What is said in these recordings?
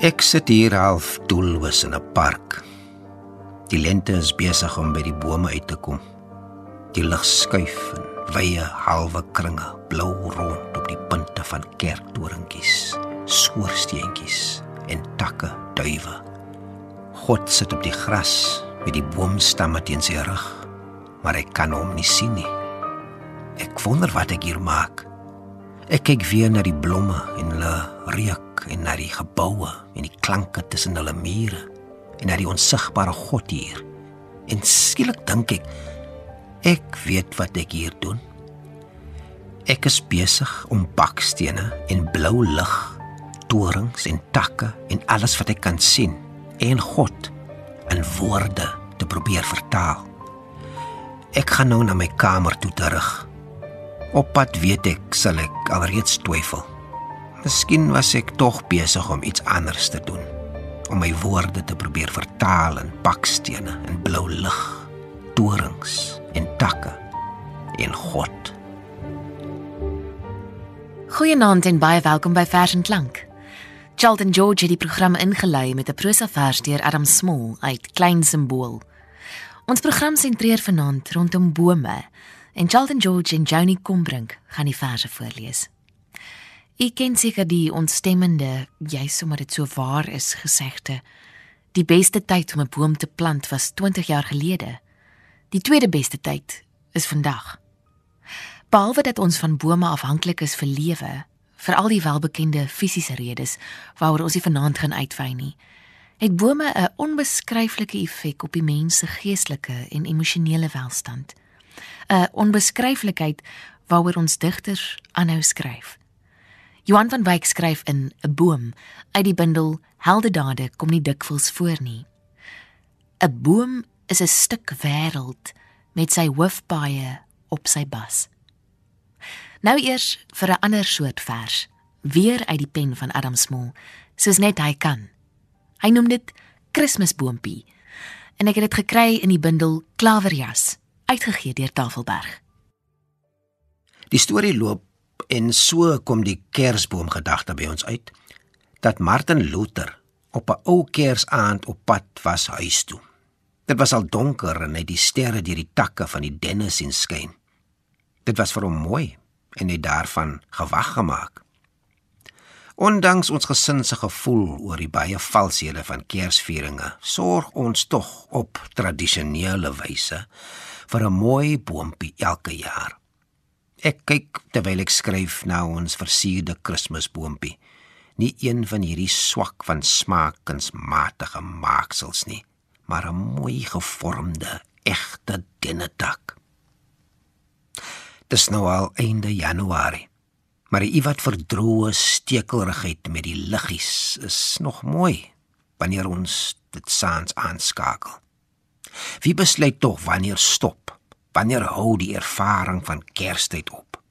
Ek sit hier half doelloos in 'n park. Die lente is besig om by die bome uit te kom. Die lig skuif in wye halwe kringe, blou rond op die punte van kerktorentjies, skoorsteentjies en takke duwe. God sit op die gras met die boomstamme teen sy rug, maar ek kan hom nie sien nie. Ek wonder wat ek hier maak. Ek kyk weer na die blomme en hulle reuk en na die geboue en die klanke tussen hulle mure en na die onsigbare God hier. En skielik dink ek ek weet wat ek hier doen. Ek is besig om bakstene en blou lig, torings en takke en alles wat ek kan sien en God in woorde te probeer vertaal. Ek gaan nou na my kamer toe terug. Op pad weet ek sal ek alreeds twyfel. Miskien was ek tog besig om iets anders te doen, om my woorde te probeer vertaal in bakstene en blou lig, torings en takke en God. Goeienaand en baie welkom by Vers en Klank. Charlton George het die program ingelei met 'n prosa vers deur Adam Small uit Klein Simbool. Ons program sentreer vanaand rondom bome en Charlton George en Joni Combrink gaan die verse voorlees. Ek ken seker die ontstemmende, jy sommer dit so waar is gesegde. Die beste tyd om 'n boom te plant was 20 jaar gelede. Die tweede beste tyd is vandag. Behalwe dat ons van bome afhanklik is vir lewe, vir al die welbekende fisiese redes waaroor ons nie vanaand gaan uitwy nie, het bome 'n onbeskryflike effek op die mens se geestelike en emosionele welstand. 'n onbeskryflikheid waaroor ons digters aanhou skryf. Johan van Wyk skryf in 'n boom uit die bundel Heldedade kom nie dikwels voor nie. 'n Boom is 'n stuk wêreld met sy hoofpaaie op sy bas. Nou eers vir 'n ander soort vers, weer uit die pen van Adam Small, soos net hy kan. Hy noem dit Kersboompie en ek het dit gekry in die bundel Klaverjas uitgegee deur Tafelberg. Die storie loop en so kom die Kersboom gedagte by ons uit dat Martin Luther op 'n ou Kersaand op pad was huis toe. Dit was al donker en hy die sterre deur die takke van die denne sien skyn. Dit was vir hom mooi en hy daarvan gewag gemaak. Ondanks ons gesin se gevoel oor die baie valshede van Kersvieringe, sorg ons tog op tradisionele wyse vir 'n mooi boontjie elke jaar. Ek kyk terwyl ek skryf na ons versierde Kersboontjie. Nie een van hierdie swak van smaakensmatige maaksels nie, maar 'n mooi gevormde, egte dennetak. Dis nou al einde Januarie. Maar die iewat verdroë stekelrigheid met die liggies is nog mooi wanneer ons dit saans aanskakel. Wie besluit tog wanneer stop? Wanneer hou die ervaring van Kerstyd op?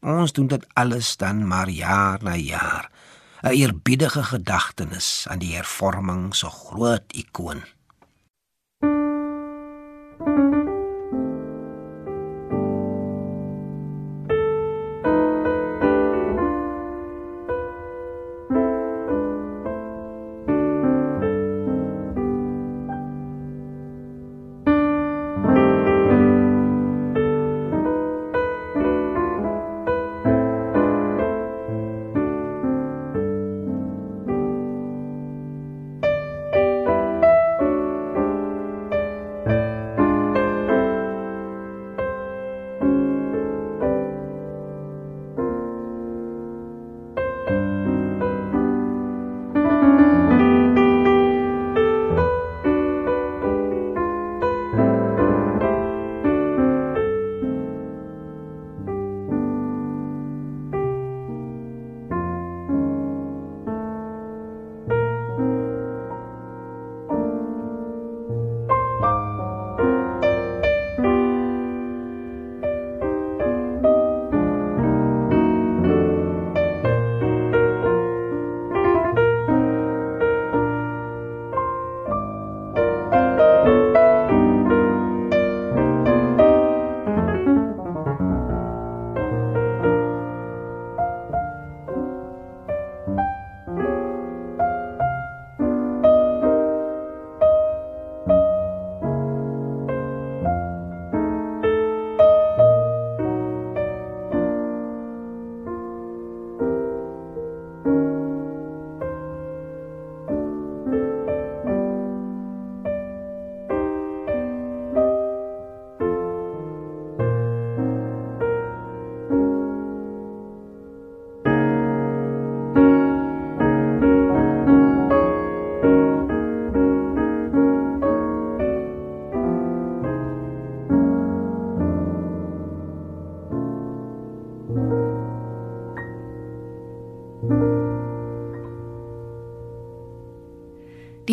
Ons doen dit alles dan maar jaar na jaar. 'n Eerbiedige gedagtenis aan die hervorming so groot ikoon.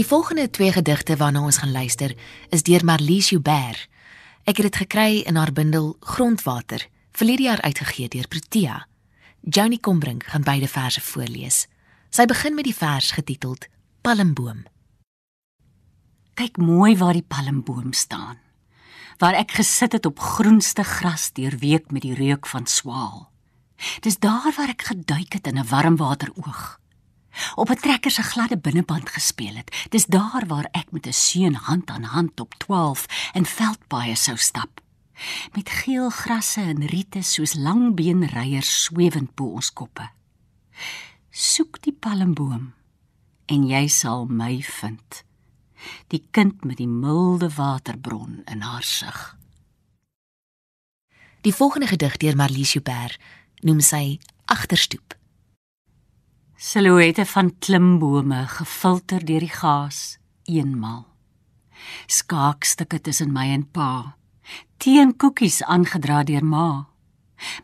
Die volgende twee gedigte waarna ons gaan luister, is deur Marlies Joubert. Ek het dit gekry in haar bundel Grondwater, verlede jaar uitgegee deur Protea. Johnny Combrink gaan beide verse voorlees. Sy begin met die vers getiteld Palmboom. Kyk mooi waar die palmboom staan. Waar ek gesit het op groenste gras deurweek met die reuk van swaal. Dis daar waar ek geduik het in 'n warmwateroog. Op 'n trekker se gladde binneband gespeel het. Dis daar waar ek met 'n seun hand aan hand op 12 in veldpaaie sou stap. Met geel grasse en riete soos langbeenryers swewend bo ons koppe. Soek die palmboom en jy sal my vind. Die kind met die milde waterbron in haar sig. Die volgende gedig deur Marlies Joubert noem sy Agterstoep. Silhouette van klimbome gefilter deur die gaas eenmal. Skaakstukke tussen my en pa. Teen koekies aangedra deur ma.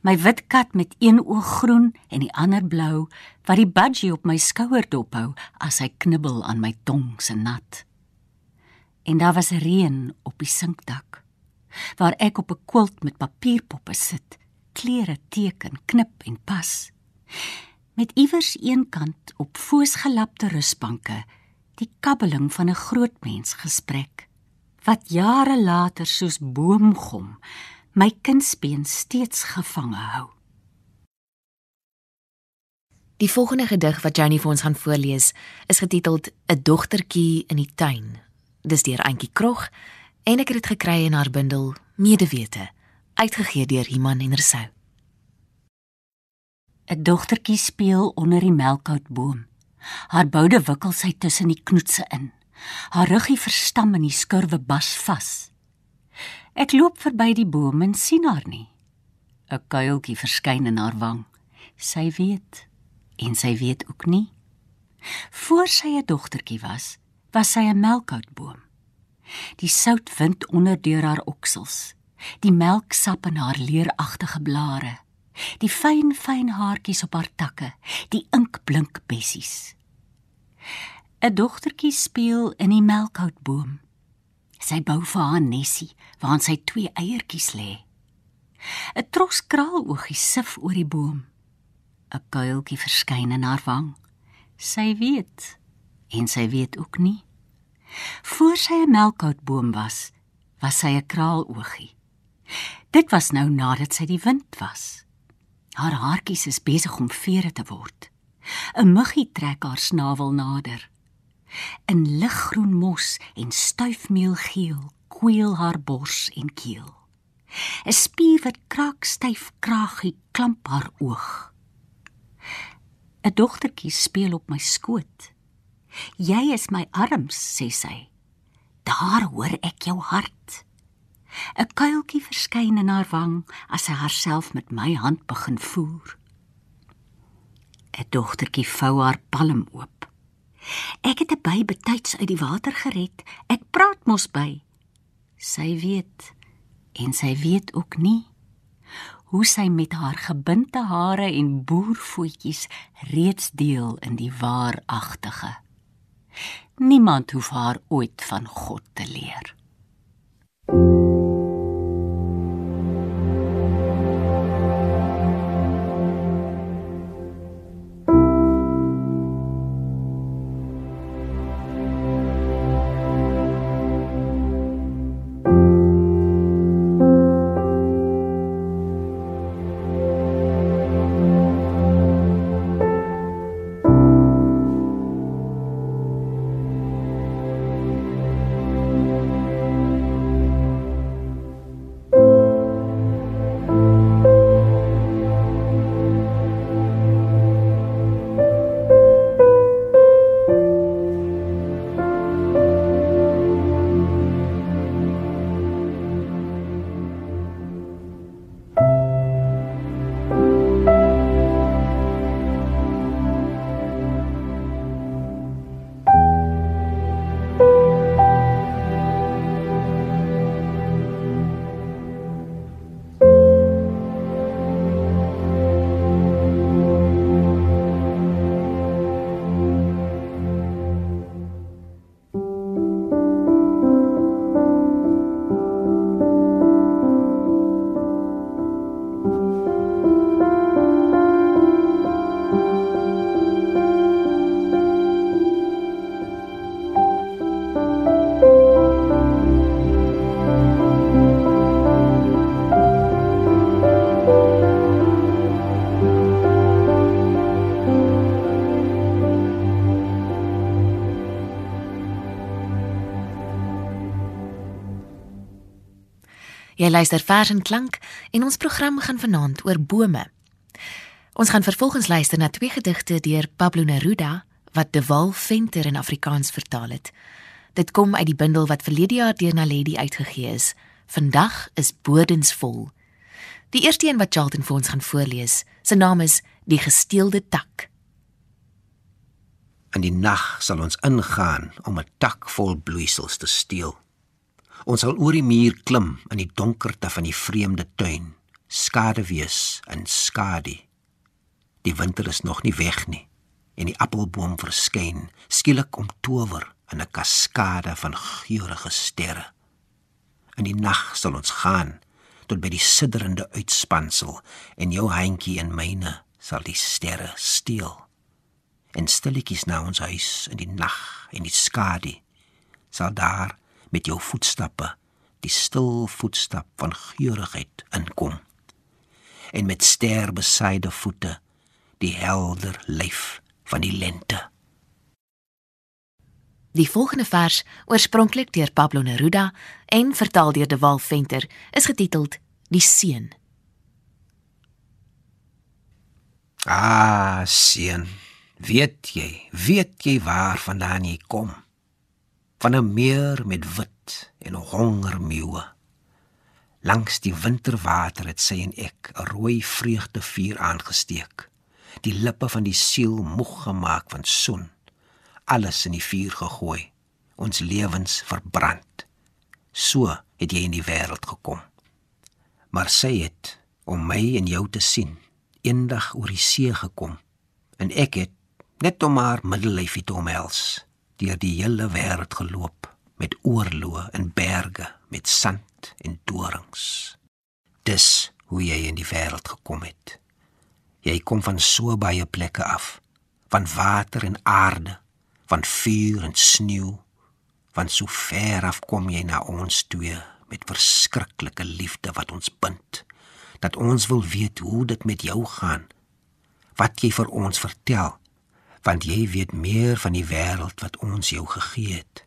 My wit kat met een oog groen en die ander blou wat die budgie op my skouer dophou as hy knibbel aan my tong se nat. En daar was reën op die sinkdak waar ek op 'n quilt met papierpoppe sit klere teken, knip en pas. Met iewers eenkant op foosgelapte rusbanke die kabbeling van 'n groot mens gesprek wat jare later soos boomgom my kindsbeen steeds gevange hou. Die volgende gedig wat Janie vir ons gaan voorlees, is getiteld 'n dogtertjie in die tuin. Dis deur Antjie Krog en ek het dit gekry in haar bundel Medewete uitgegee deur Iman en Resou. 'n Dogtertjie speel onder die melkhoutboom. Haar boude wikkel sy tussen die knoetse in. Haar ruggie verstam in die skurwe bas vas. Ek loop verby die boom en sien haar nie. 'n Kuiltjie verskyn in haar wang. Sy weet en sy weet ook nie. Voor sy 'n dogtertjie was, was sy 'n melkhoutboom. Die sout wind onder deur haar oksels die melksap in haar leeragtige blare, die fyn fyn haartjies op haar takke, die inkblink bessies. 'n Dogtertjie speel in die melkhoutboom. Sy bou vir haar nesie waarin sy twee eiertjies lê. 'n Tros kraaloogies sif oor die boom. 'n Kuiltjie verskyn in haar wang. Sy weet en sy weet ook nie. Voor sy 'n melkhoutboom was, was sy 'n kraaloogie. Dit was nou nadat sy die wind was. Haar haartjies is besig om vere te word. 'n Muggie trek haar snavel nader. In liggroen mos en stuifmeelgeel kweel haar bors en keel. 'n Spier wat kraak styf kraagie klamp haar oog. 'n Dogtertjie speel op my skoot. Jy is my arms, sê sy. Daar hoor ek jou hart. 'n kuiltjie verskyn in haar wang as sy haarself met my hand begin voer. 'n Dogtertjie vou haar palm oop. Ek het 'n by betyds uit die water gered. Ek praat mos by. Sy weet en sy weet ook nie hoe sy met haar gebinte hare en boervoetjies reeds deel in die waaragtige. Niemand hoef haar ooit van God te leer. Jy luister vers en klank en ons program gaan vanaand oor bome. Ons gaan vervolgens luister na twee gedigte deur Pablo Neruda wat De Wal Venter in Afrikaans vertaal het. Dit kom uit die bundel wat verlede jaar deur Naledi uitgegee is. Vandag is bodensvol. Die eerste een wat Charlton vir ons gaan voorlees, sy naam is Die gesteelde tak. In die nag sal ons ingaan om 'n tak vol bloeisels te steel. Ons sal oor die muur klim in die donkerte van die vreemde tuin, skade wees in skadu. Die winter is nog nie weg nie en die appelboom verskyn skielik om tower in 'n kaskade van geurende sterre. In die nag sal ons gaan tot by die sidderende uitspansel en jou handjie en myne sal die sterre steel en stilletjies na ons huis in die nag en die skadu sal daar met jou voetstappe die stil voetstap van geurigheid inkom en met ster besyde voete die helder lyf van die lente Die volgende vers, oorspronklik deur Pablo Neruda en vertaal deur De Wal Venter, is getiteld Die seun. Ah, seun, Weet jy, weet jy waarvandaan jy kom? Van 'n meer met wit en hongermeeue. Langs die winterwater het sy en ek 'n rooi vreugdevuur aangesteek. Die lippe van die siel moeg gemaak van son. Alles in die vuur gegooi, ons lewens verbrand. So het jy in die wêreld gekom. Maar sy het om my en jou te sien, eendag oor die see gekom en ek het net om haar middellyfie te omhels, deur die hele wêreld geloop met oorloë en berge met sand en dorings. Dis hoe jy in die wêreld gekom het. Jy kom van so baie plekke af, van water en aarde, van vuur en sneeu, van so ver af kom jy na ons twee met verskriklike liefde wat ons bind, dat ons wil weet hoe dit met jou gaan. Wat jy vir ons vertel want jy weet meer van die wêreld wat ons jou gegee het.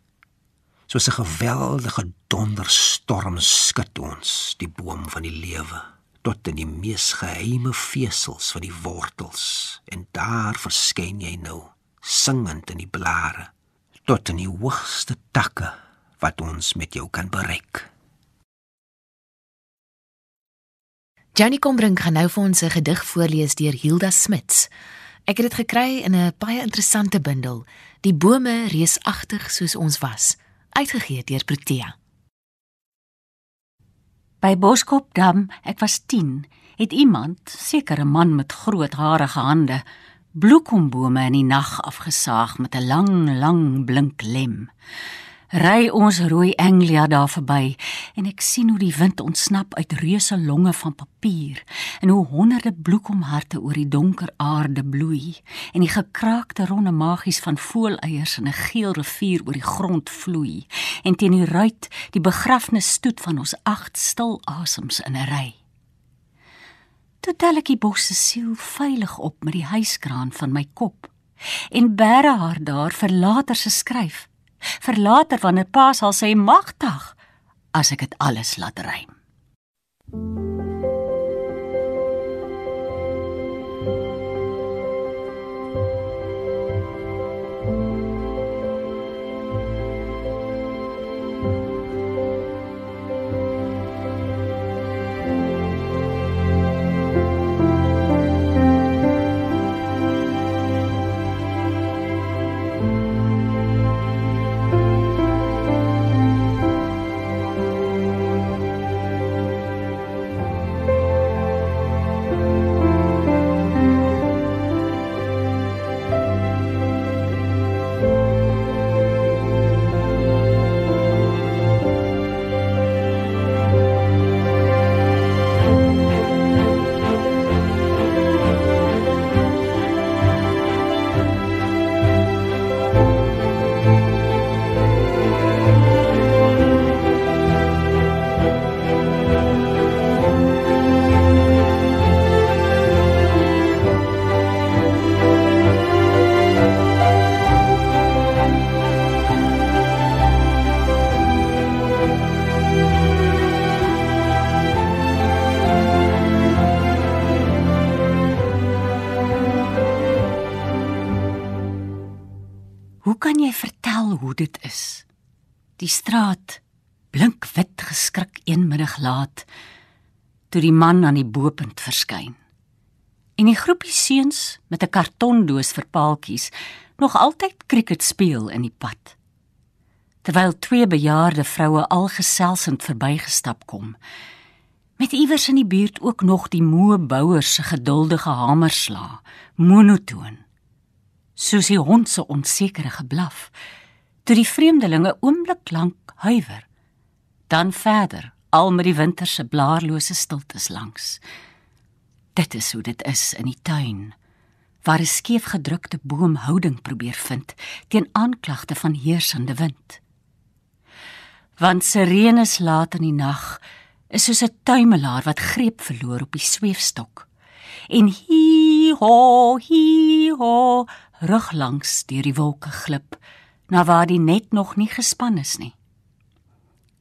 Soos 'n geweldige donderstorm skud ons die boom van die lewe tot in die mees geheime vesels van die wortels en daar verskyn jy nou singend in die blare tot in die hoogste takke wat ons met jou kan bereik. Jenny Kombrink gaan nou vir ons 'n gedig voorlees deur Hilda Smits. Ek het dit gekry in 'n baie interessante bundel, Die bome reusagtig soos ons was, uitgegee deur Protea. By Boskopdam, ek was 10, het iemand, seker 'n man met groot harige hande, bloekombome in die nag afgesaag met 'n lang, lang blink lem ry ons rooi Anglia daar verby en ek sien hoe die wind ontsnap uit reuse longe van papier en hoe honderde bloekomharte oor die donker aarde bloei en die gekraakte ronde magies van voeleiers in 'n geel rivier oor die grond vloei en teen die ruit die begrafnisstoet van ons agt stil asems in 'n ry. Toe tel ek die bos se siel veilig op met die huiskraan van my kop en bære haar daar vir later se skryf vir later wanneer pa sal sê magtig as ek dit alles laat rym. Dit is. Die straat blink wit geskrik eenmiddag laat toe die man aan die bopunt verskyn. En die groepie seuns met 'n kartondoos vir paaltjies nog altyd krieket speel in die pad. Terwyl twee bejaarde vroue al geselsend verbygestap kom, met iewers in die buurt ook nog die moe bouers se geduldige hamersla, monotoon. Soos die hond se onsekere geblaf, toe die vreemdelinge oomblik lank huiwer, dan verder al met die winter se blaarlose stiltes langs. Dit is hoe dit is in die tuin waar 'n skeefgedrukte boom houding probeer vind teen aanklagte van heersende wind. Want sirenes laat in die nag is soos 'n tuimelaar wat greep verloor op die sweefstok. En hi ho hi ho rug langs deur die wolke glip na waar die net nog nie gespan is nie.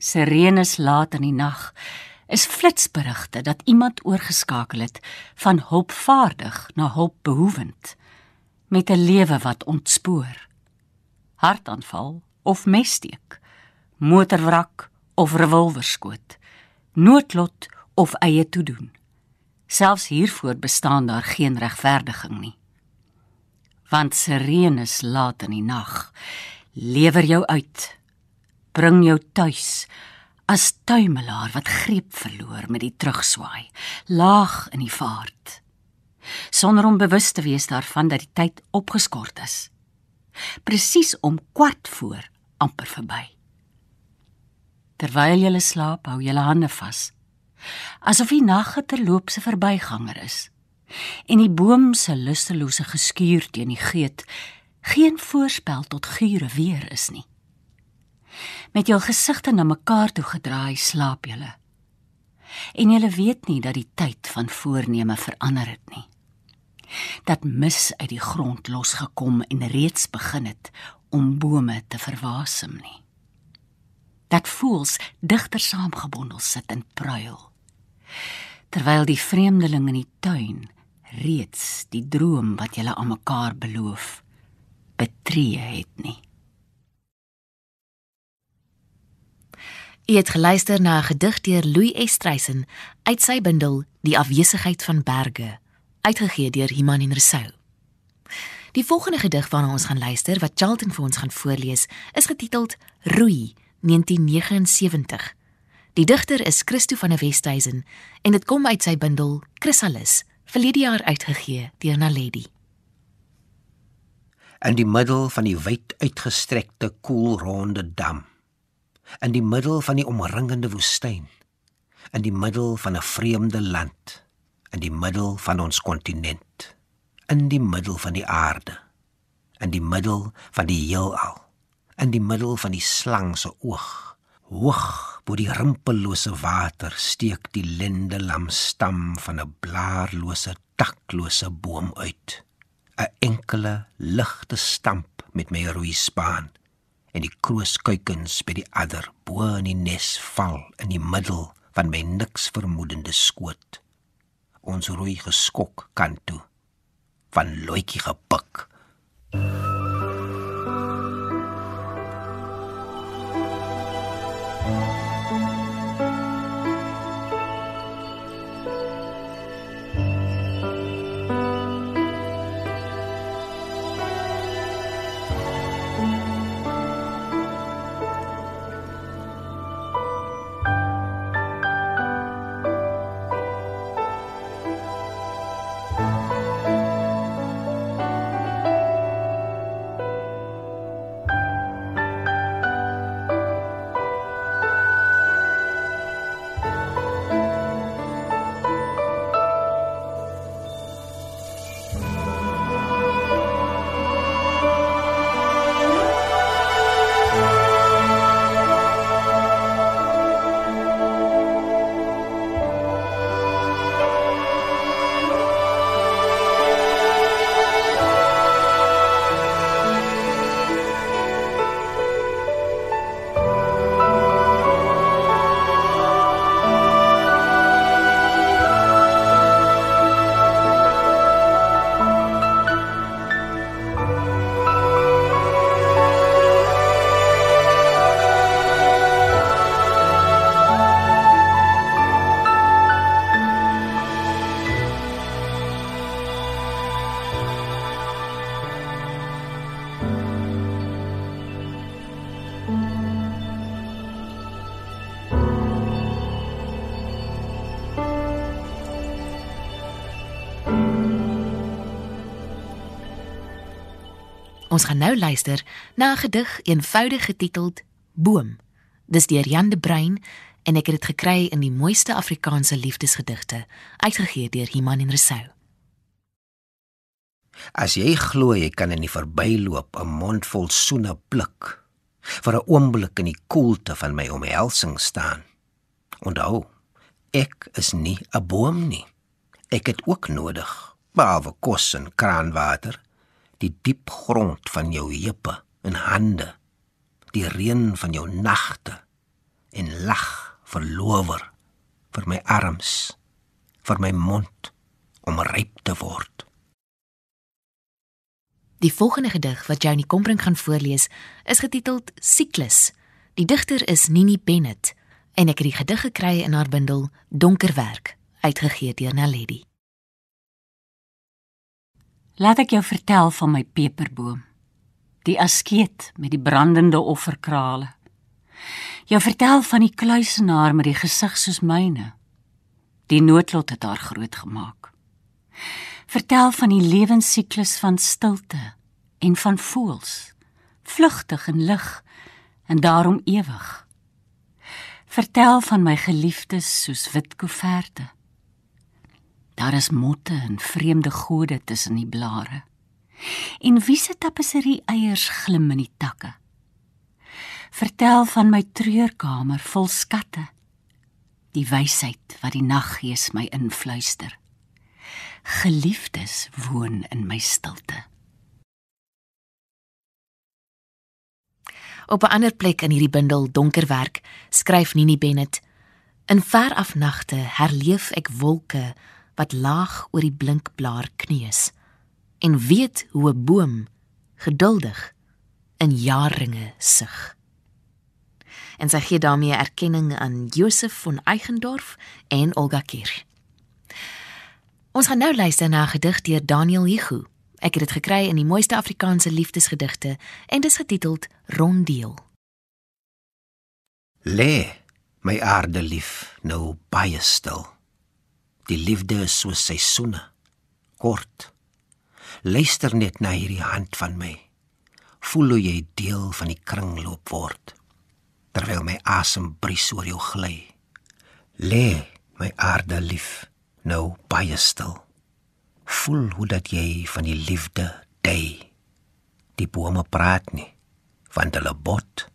Sirenes laat in die nag is flitsberigte dat iemand oorgeskakel het van hulpvaardig na hulpbehoevend met 'n lewe wat ontspoor. Hartaanval of messteek, motorwrak of revolverskoot, noodlot of eie toedoen. Selfs hiervoor bestaan daar geen regverdiging nie. Want sirenes laat in die nag lewer jou uit, bring jou tuis as tuimelaar wat greep verloor met die terugswaai, laag in die vaart, sonder om bewus te wees daarvan dat die tyd opgeskort is. Presies om kwart voor amper verby. Terwyl jy slaap, hou jy jou hande vas, asof die nag 'n terloopse verbyganger is. En die boom se lustelose geskuur teen die geet geen voorspel tot gure weer is nie. Met jou gesigte na mekaar toe gedraai slaap julle. En julle weet nie dat die tyd van voorneme verander het nie. Dat mis uit die grond losgekom en reeds begin het om bome te verwasem nie. Dat voels digter saamgebondel sit en pruil. Terwyl die vreemdeling in die tuin reeds die droom wat julle aan mekaar beloof betree het nie. Jy het geluister na 'n gedig deur Louis Estreisen uit sy bundel Die afwesigheid van berge, uitgegee deur Iman en Resou. Die volgende gedig waarna ons gaan luister wat Charlton vir ons gaan voorlees, is getiteld Roei 1979. Die digter is Christo van der Westhuizen en dit kom uit sy bundel Chrysalis, verlede jaar uitgegee deur Naledi. In die middel van die wyd uitgestrekte koelronde dam. In die middel van die omringende woestyn, in die middel van 'n vreemde land, in die middel van ons kontinent, in die middel van die aarde, in die middel van die heelal, in die middel van die slang se oog, hoog bo die rimpellose water steek die lendelam stam van 'n blaarlose, taklose boom uit, 'n enkele ligte stamp met my rooi spaan en die krooskuikens by die adder bo in die nes val in die middel van my niks vermoedende skoot. Ons rooi geskok kan toe van loetjie gepik. Ons gaan nou luister na 'n gedig eenvoudig getiteld Boom. Dis deur Jan de Bruin en ek het dit gekry in die mooiste Afrikaanse liefdesgedigte, uitgegee deur Iman en Resou. As jy glo jy kan in die verbyloop 'n mond vol soene pluk, vir 'n oomblik in die koelte van my omhelsing staan. Onthou, ek is nie 'n boom nie. Ek het ook nodig, behalwe kos en kraanwater, die diep grond van jou heupe en hande, die reën van jou nagte en lag verlower vir my arms, vir my mond om ryp te word. Die volgende gedig wat Johnny Kompring gaan voorlees, is getiteld Siklus. Die digter is Nini Bennett en ek het die gedig gekry in haar bundel Donkerwerk, uitgegee deur Naledi. Laat ek jou vertel van my peperboom. Die askeet met die brandende offerkrale. Jou vertel van die kluisenaar met die gesig soos myne. Die noodlot het haar groot gemaak. Vertel van die lewensiklus van stilte en van voels, vlugtig en lig en daarom ewig. Vertel van my geliefdes soos wit koeverte. Daar is motte en vreemde gode tussen die blare. En wie se tapisserie eiers glim in die takke. Vertel van my treurkamer vol skatte. Die wysheid wat die naggees my influister geliefdes woon in my stilte. Op 'n ander plek in hierdie bundel Donkerwerk skryf Nini Bennett: In ver af nagte herleef ek wolke wat laag oor die blinkblaar kneus en weet hoe 'n boom geduldig in jaarringe sug. En sy gee daarmee erkenning aan Josef van Eigendorf en Olga Kirch. Ons gaan nou luister na 'n gedig deur Daniel Hugo. Ek het dit gekry in die mooiste Afrikaanse liefdesgedigte en dit is getiteld Rondeel. Lê my aarde lief nou baie stil. Die liefde is soos seisoene, kort. Luister net na hierdie hand van my. Voel hoe jy deel van die kringloop word terwyl my asem bries oor jou gly. Lê my aarde lief nou baie stil. Voel hoe dat jy van die liefde dei. Die bome praat nie, want hulle bot.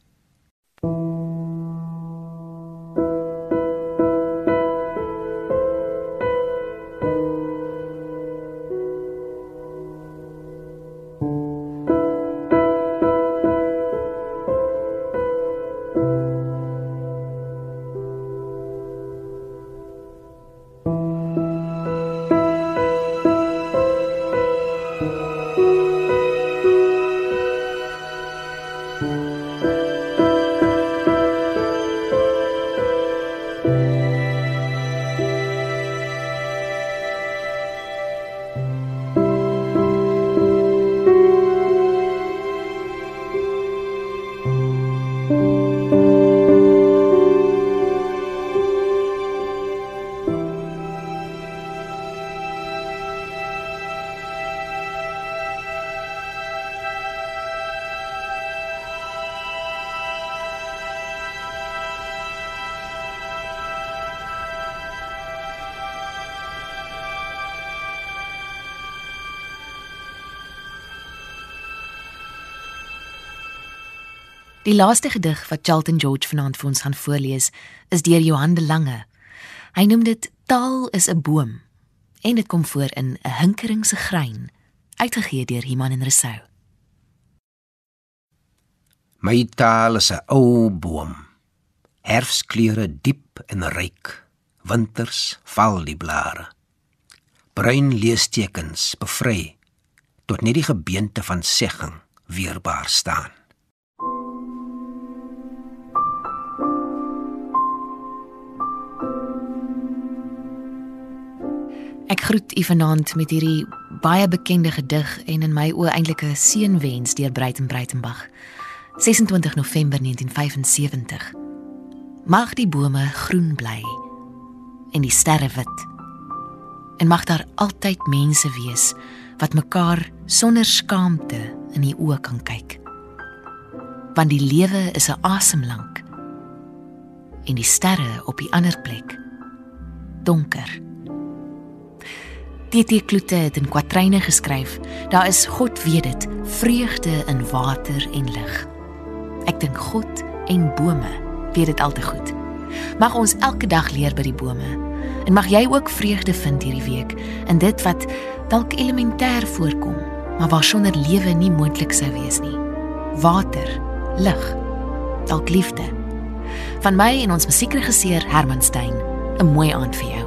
Die laaste gedig wat Charlton George vanaand vir ons gaan voorlees, is deur Johan de Lange. Hy noem dit Taal is 'n boom en dit kom voor in 'n hinkeringse grein, uitgegee deur Iman en Resou. My taal is 'n ou boom. Herfskleure diep en ryk. Winters val die blare. Bruin leestekens bevry tot net die gebeente van segging weerbaar staan. Groet u vanaand met hierdie baie bekende gedig en in my oë eintlik 'n seënwens deur Breiten Breitenbach. 26 November 1975. Mag die bome groen bly en die sterre wit. En mag daar altyd mense wees wat mekaar sonder skaamte in die oë kan kyk. Want die lewe is 'n asemlank en die sterre op die ander plek donker. TT Kloete het in kwatryne geskryf: Daar is God weet dit, vreugde in water en lig. Ek dink God en bome weet dit al te goed. Mag ons elke dag leer by die bome en mag jy ook vreugde vind hierdie week in dit wat dalk elementêr voorkom, maar waar sonder lewe nie moontlik sou wees nie. Water, lig, dalk liefde. Van my en ons musiekregisseur Herman Stein, 'n mooi aand vir jou.